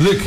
Luc,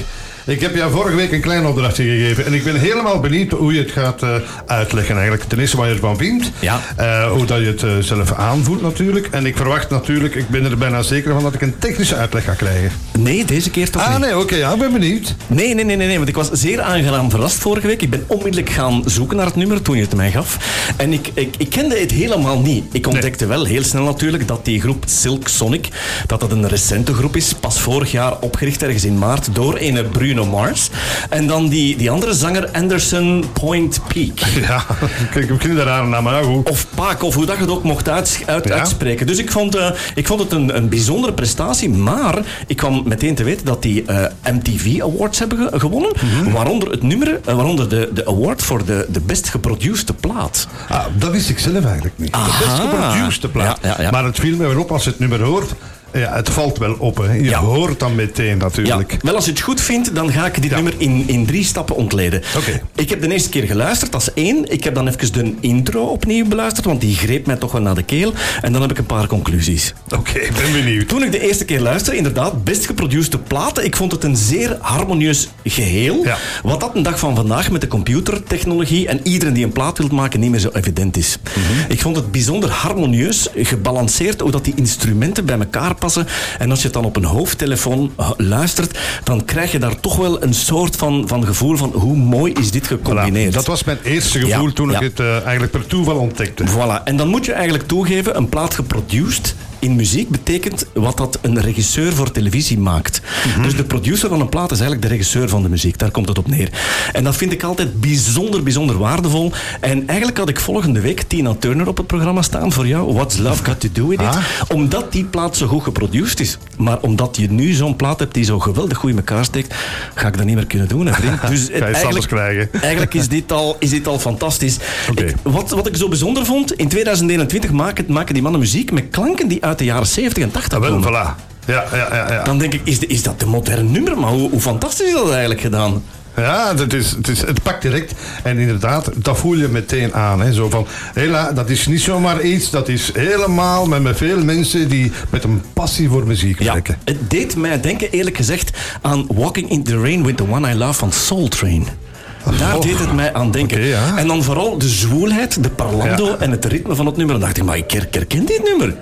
ik heb jou vorige week een klein opdrachtje gegeven. En ik ben helemaal benieuwd hoe je het gaat uh, uitleggen eigenlijk. Ten eerste wat je ervan vindt. Ja. Uh, hoe dat je het uh, zelf aanvoelt natuurlijk. En ik verwacht natuurlijk, ik ben er bijna zeker van dat ik een technische uitleg ga krijgen. Nee, deze keer toch ah, niet. Ah nee, oké, okay, ja, ik ben benieuwd. Nee, nee, nee, nee, nee, want ik was zeer aangenaam verrast vorige week. Ik ben onmiddellijk gaan zoeken naar het nummer toen je het mij gaf. En ik, ik, ik kende het helemaal niet. Ik ontdekte nee. wel heel snel natuurlijk dat die groep Silk Sonic, dat dat een recente groep is. Pas vorig jaar opgericht ergens in maart door een Bruno Mars. En dan die, die andere zanger Anderson Point Peak. Ja, kijk, ik vind daar aan naam, maar goed. Of Paak, of hoe dat je het ook mocht uit, uit, ja. uitspreken. Dus ik vond, uh, ik vond het een, een bijzondere prestatie, maar ik kwam meteen te weten dat die uh, MTV Awards hebben ge gewonnen. Mm -hmm. Waaronder het nummer, uh, waaronder de, de award voor de, de best geproduceerde plaat. Ah, dat wist ik zelf eigenlijk niet. Aha. De best geproduceerde plaat. Ja, ja, maar het viel me weer op als je het nummer hoort. Ja, het valt wel op. Hè. Je Ja. hoort dan meteen natuurlijk. Ja, wel als je het goed vindt, dan ga ik dit Ja. nummer in, in drie stappen ontleden. Oké. Ik heb de eerste keer geluisterd als één. Ik heb dan even de intro opnieuw beluisterd, want die greep mij toch wel naar de keel. En dan heb ik een paar conclusies. Oké, ik ben benieuwd. Toen ik de eerste keer luisterde, inderdaad, best geproduceerde platen. Ik vond het een zeer harmonieus geheel. Ja. Wat dat een dag van vandaag met de computertechnologie en iedereen die een plaat wil maken niet meer zo evident is. Mhm. Ik vond het bijzonder harmonieus, gebalanceerd, hoe dat die instrumenten bij elkaar passen. En als je het dan op een hoofdtelefoon eh, luistert, dan krijg je daar toch wel een soort van, van gevoel van hoe mooi is dit Voilà. gecombineerd. Dat was mijn eerste gevoel Ja, toen ik het eh, eigenlijk per toeval ontdekte. Voilà. En dan moet je eigenlijk toegeven, een plaat geproduced in muziek betekent wat dat een regisseur voor televisie maakt. Mhm. Dus de producer van een plaat is eigenlijk de regisseur van de muziek. Daar komt het op neer. En dat vind ik altijd bijzonder, bijzonder waardevol. En eigenlijk had ik volgende week Tina Turner op het programma staan voor jou. What's Love Got To Do With It? Ah. Omdat die plaat zo goed geproduced is. Maar omdat je nu zo'n plaat hebt die zo geweldig goed in elkaar steekt, ga ik dat niet meer kunnen doen. Hè, vriend. Dus Ga je anders krijgen. Eigenlijk is dit al, is dit al fantastisch. Ik- wat, wat ik zo bijzonder vond, in 2021 maken, maken die mannen muziek met klanken die uit de jaren 70 en 80 Ah, wel, komen. voilà. Ja, ja, ja. ja. Dan denk ik, is, de- is dat de moderne nummer? Maar hoe, hoe fantastisch is dat eigenlijk gedaan? Ja, het, is, het, is, het pakt direct. En inderdaad, dat voel je meteen aan. Hè. Zo van, hela, dat is niet zomaar iets, dat is helemaal met, met veel mensen die met een passie voor muziek werken. het deed mij denken, eerlijk gezegd, aan Walking in the Rain with the One I Love van Soul Train. Daar Oh. deed het mij aan denken. Ja. En dan vooral de zwoelheid, de parlando Ja. en het ritme van het nummer. Dan dacht ik, maar ik her- herken dit nummer.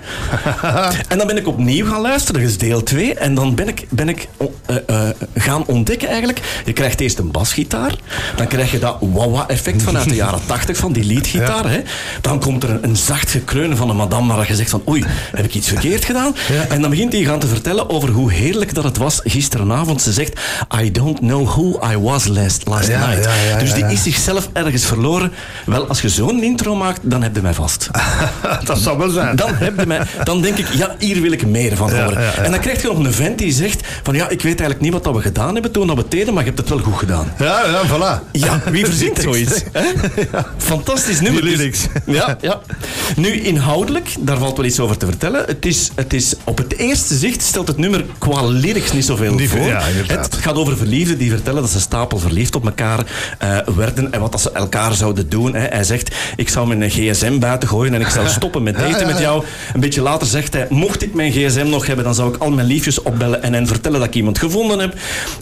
en dan ben ik opnieuw gaan luisteren, dat is deel 2. En dan ben ik, ben ik eh, eh, gaan ontdekken eigenlijk. Je krijgt eerst een basgitaar. Dan krijg je dat wah-wah-effect vanuit de jaren 80 van die leadgitaar. Hè. Dan komt er een, een zacht gekreunen van een madame waar je zegt van oei, heb ik iets verkeerd gedaan? En dan begint hij gaan te vertellen over hoe heerlijk dat het was gisteravond. Ze zegt, I don't know who I was last, last night. Ja, dus die is zichzelf ergens verloren. Wel, als je zo'n intro maakt, dan heb je mij vast. dat zou wel zijn. Dan, heb je mij, dan denk ik, ja, hier wil ik meer van horen. En dan krijg je nog een vent die zegt van ja, ik weet eigenlijk niet wat dat we gedaan hebben toen dat we het deden, maar je hebt het wel goed gedaan. Ja, ja, voilà. Ja, wie verzint zoiets? Fantastisch nummer. Die Dus- lyrics. Ja, ja. Nu, inhoudelijk, daar valt wel iets over te vertellen. Het is, het is, op het eerste zicht stelt het nummer qua lyrics niet zoveel voor. ja, het gaat over verliefden die vertellen dat ze stapel verliefd op elkaar eh, werden en wat dat ze elkaar zouden doen. Hè. Hij zegt, ik zou mijn gsm buiten gooien en ik zou stoppen met daten met jou. Een beetje later zegt hij, mocht ik mijn gsm nog hebben, dan zou ik al mijn liefjes opbellen en hen vertellen dat ik iemand gevonden heb.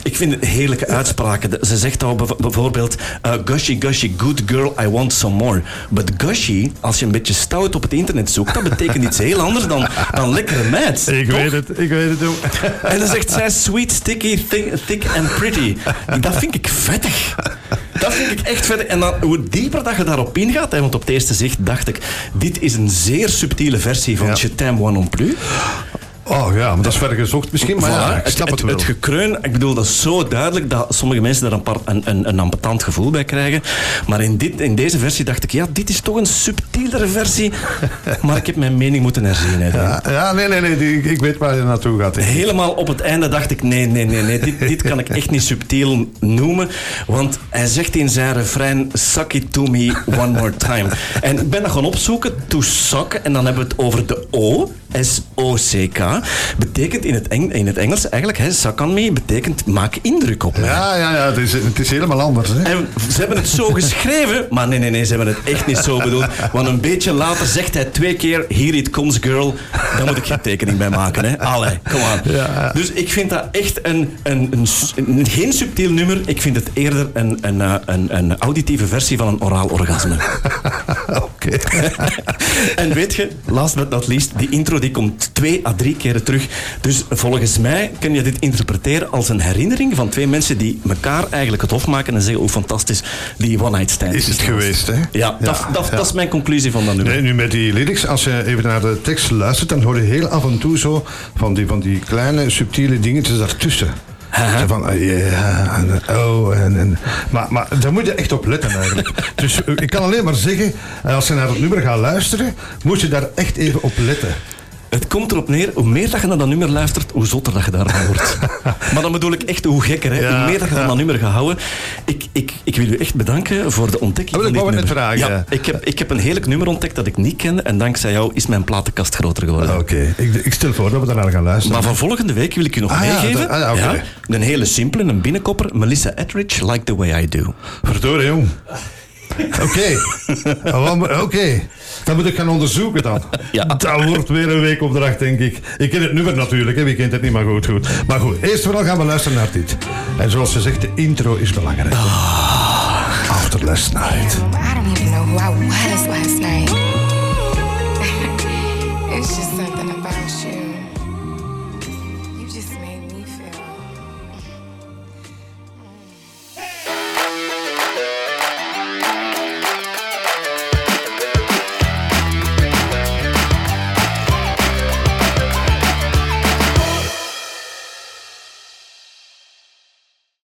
Ik vind het heerlijke uitspraken. Ze zegt al bijvoorbeeld, eh, gushy, gushy, good girl, I want some more. But gushy, als je een beetje stout op het internet zoekt, dat betekent iets heel anders dan, dan lekkere meid. Ik toch? weet het, ik weet het ook. En dan zegt zij sweet, sticky, thick, thick and pretty. Dat vind ik vettig. Dat vind ik echt vettig. En dan, hoe dieper dat je daarop ingaat, hè, want op het eerste zicht dacht ik, dit is een zeer subtiele versie van Ja. Je t'aime moi non plus. Oh ja, maar dat is verder gezocht misschien, maar ja, ik snap het, wel. Het gekreun, ik bedoel, dat is zo duidelijk dat sommige mensen daar een, paar, een, een, een ambetant gevoel bij krijgen. Maar in, dit, in deze versie dacht ik, ja, dit is toch een subtielere versie. Maar ik heb mijn mening moeten herzien. Hè, ja, ja, nee, nee, nee, die- ik, ik weet waar je naartoe gaat. Helemaal op het einde dacht ik, nee, nee, nee, nee dit, dit kan ik echt niet subtiel noemen. Want hij zegt in zijn refrein, suck it to me one more time. En ik ben dat gaan opzoeken, to suck, en dan hebben we het over de O S-O-C-K, betekent in het, Eng- in het Engels eigenlijk, hè, suck on me, betekent maak indruk op mij. Ja, ja, ja. Het is, het is helemaal anders. Hè? En ze hebben het zo geschreven, maar nee, nee, nee, ze hebben het echt niet zo bedoeld. Want een beetje later zegt hij twee keer, here it comes girl, daar moet ik geen tekening bij maken. Hè. Allee, kom aan. Ja. Dus ik vind dat echt een, een, een, een- geen subtiel nummer, ik vind het eerder een, een, eh, een, een auditieve versie van een oraal orgasme. Oké. En weet je, last but not least, die intro die komt twee à drie keren terug. Dus volgens mij kun je dit interpreteren als een herinnering van twee mensen die elkaar eigenlijk het hof maken en zeggen hoe fantastisch die One Night Stand Is het geweest, hè? Ja, dat, dat, ja. dat is mijn conclusie van dat nummer. Nee, nu met die lyrics, als je even naar de tekst luistert, dan hoor je heel af en toe zo van die, van die kleine subtiele dingetjes daartussen. Van, eh, ja, oh, en, en. Maar, maar daar moet je echt op letten eigenlijk. Dus eh, ik kan alleen maar zeggen, eh, als je naar het nummer gaat luisteren, moet je daar echt even op letten. Het komt erop neer, hoe meer dat je naar dat nummer luistert, hoe zotter dat je daarvan wordt. maar dan bedoel ik echt hoe gekker. Hè? Ja, hoe meer dat je ja. van dat nummer gaat houden. Ik, ik, ik wil u echt bedanken voor de ontdekking Dat van wil dit ik nummer. net vragen. Ja, ik, heb, ik heb een heerlijk nummer ontdekt dat ik niet kende. En dankzij jou is mijn platenkast groter geworden. Oké, ik, ik stel voor dat we daarna gaan luisteren. Maar van volgende week wil ik u nog Ah, meegeven. dat- ah, een hele simpele, een binnenkopper. Melissa Etheridge, Like the Way I Do. Verdorie, jong. Oké. Oké. Dat moet ik gaan onderzoeken dan. Ja. Dat wordt weer een weekopdracht, denk ik. Ik ken het nummer natuurlijk, hè. wie kent het niet, maar goed, goed. Maar goed, eerst vooral gaan we luisteren naar dit. En zoals ze zegt, de intro is belangrijk. After last night.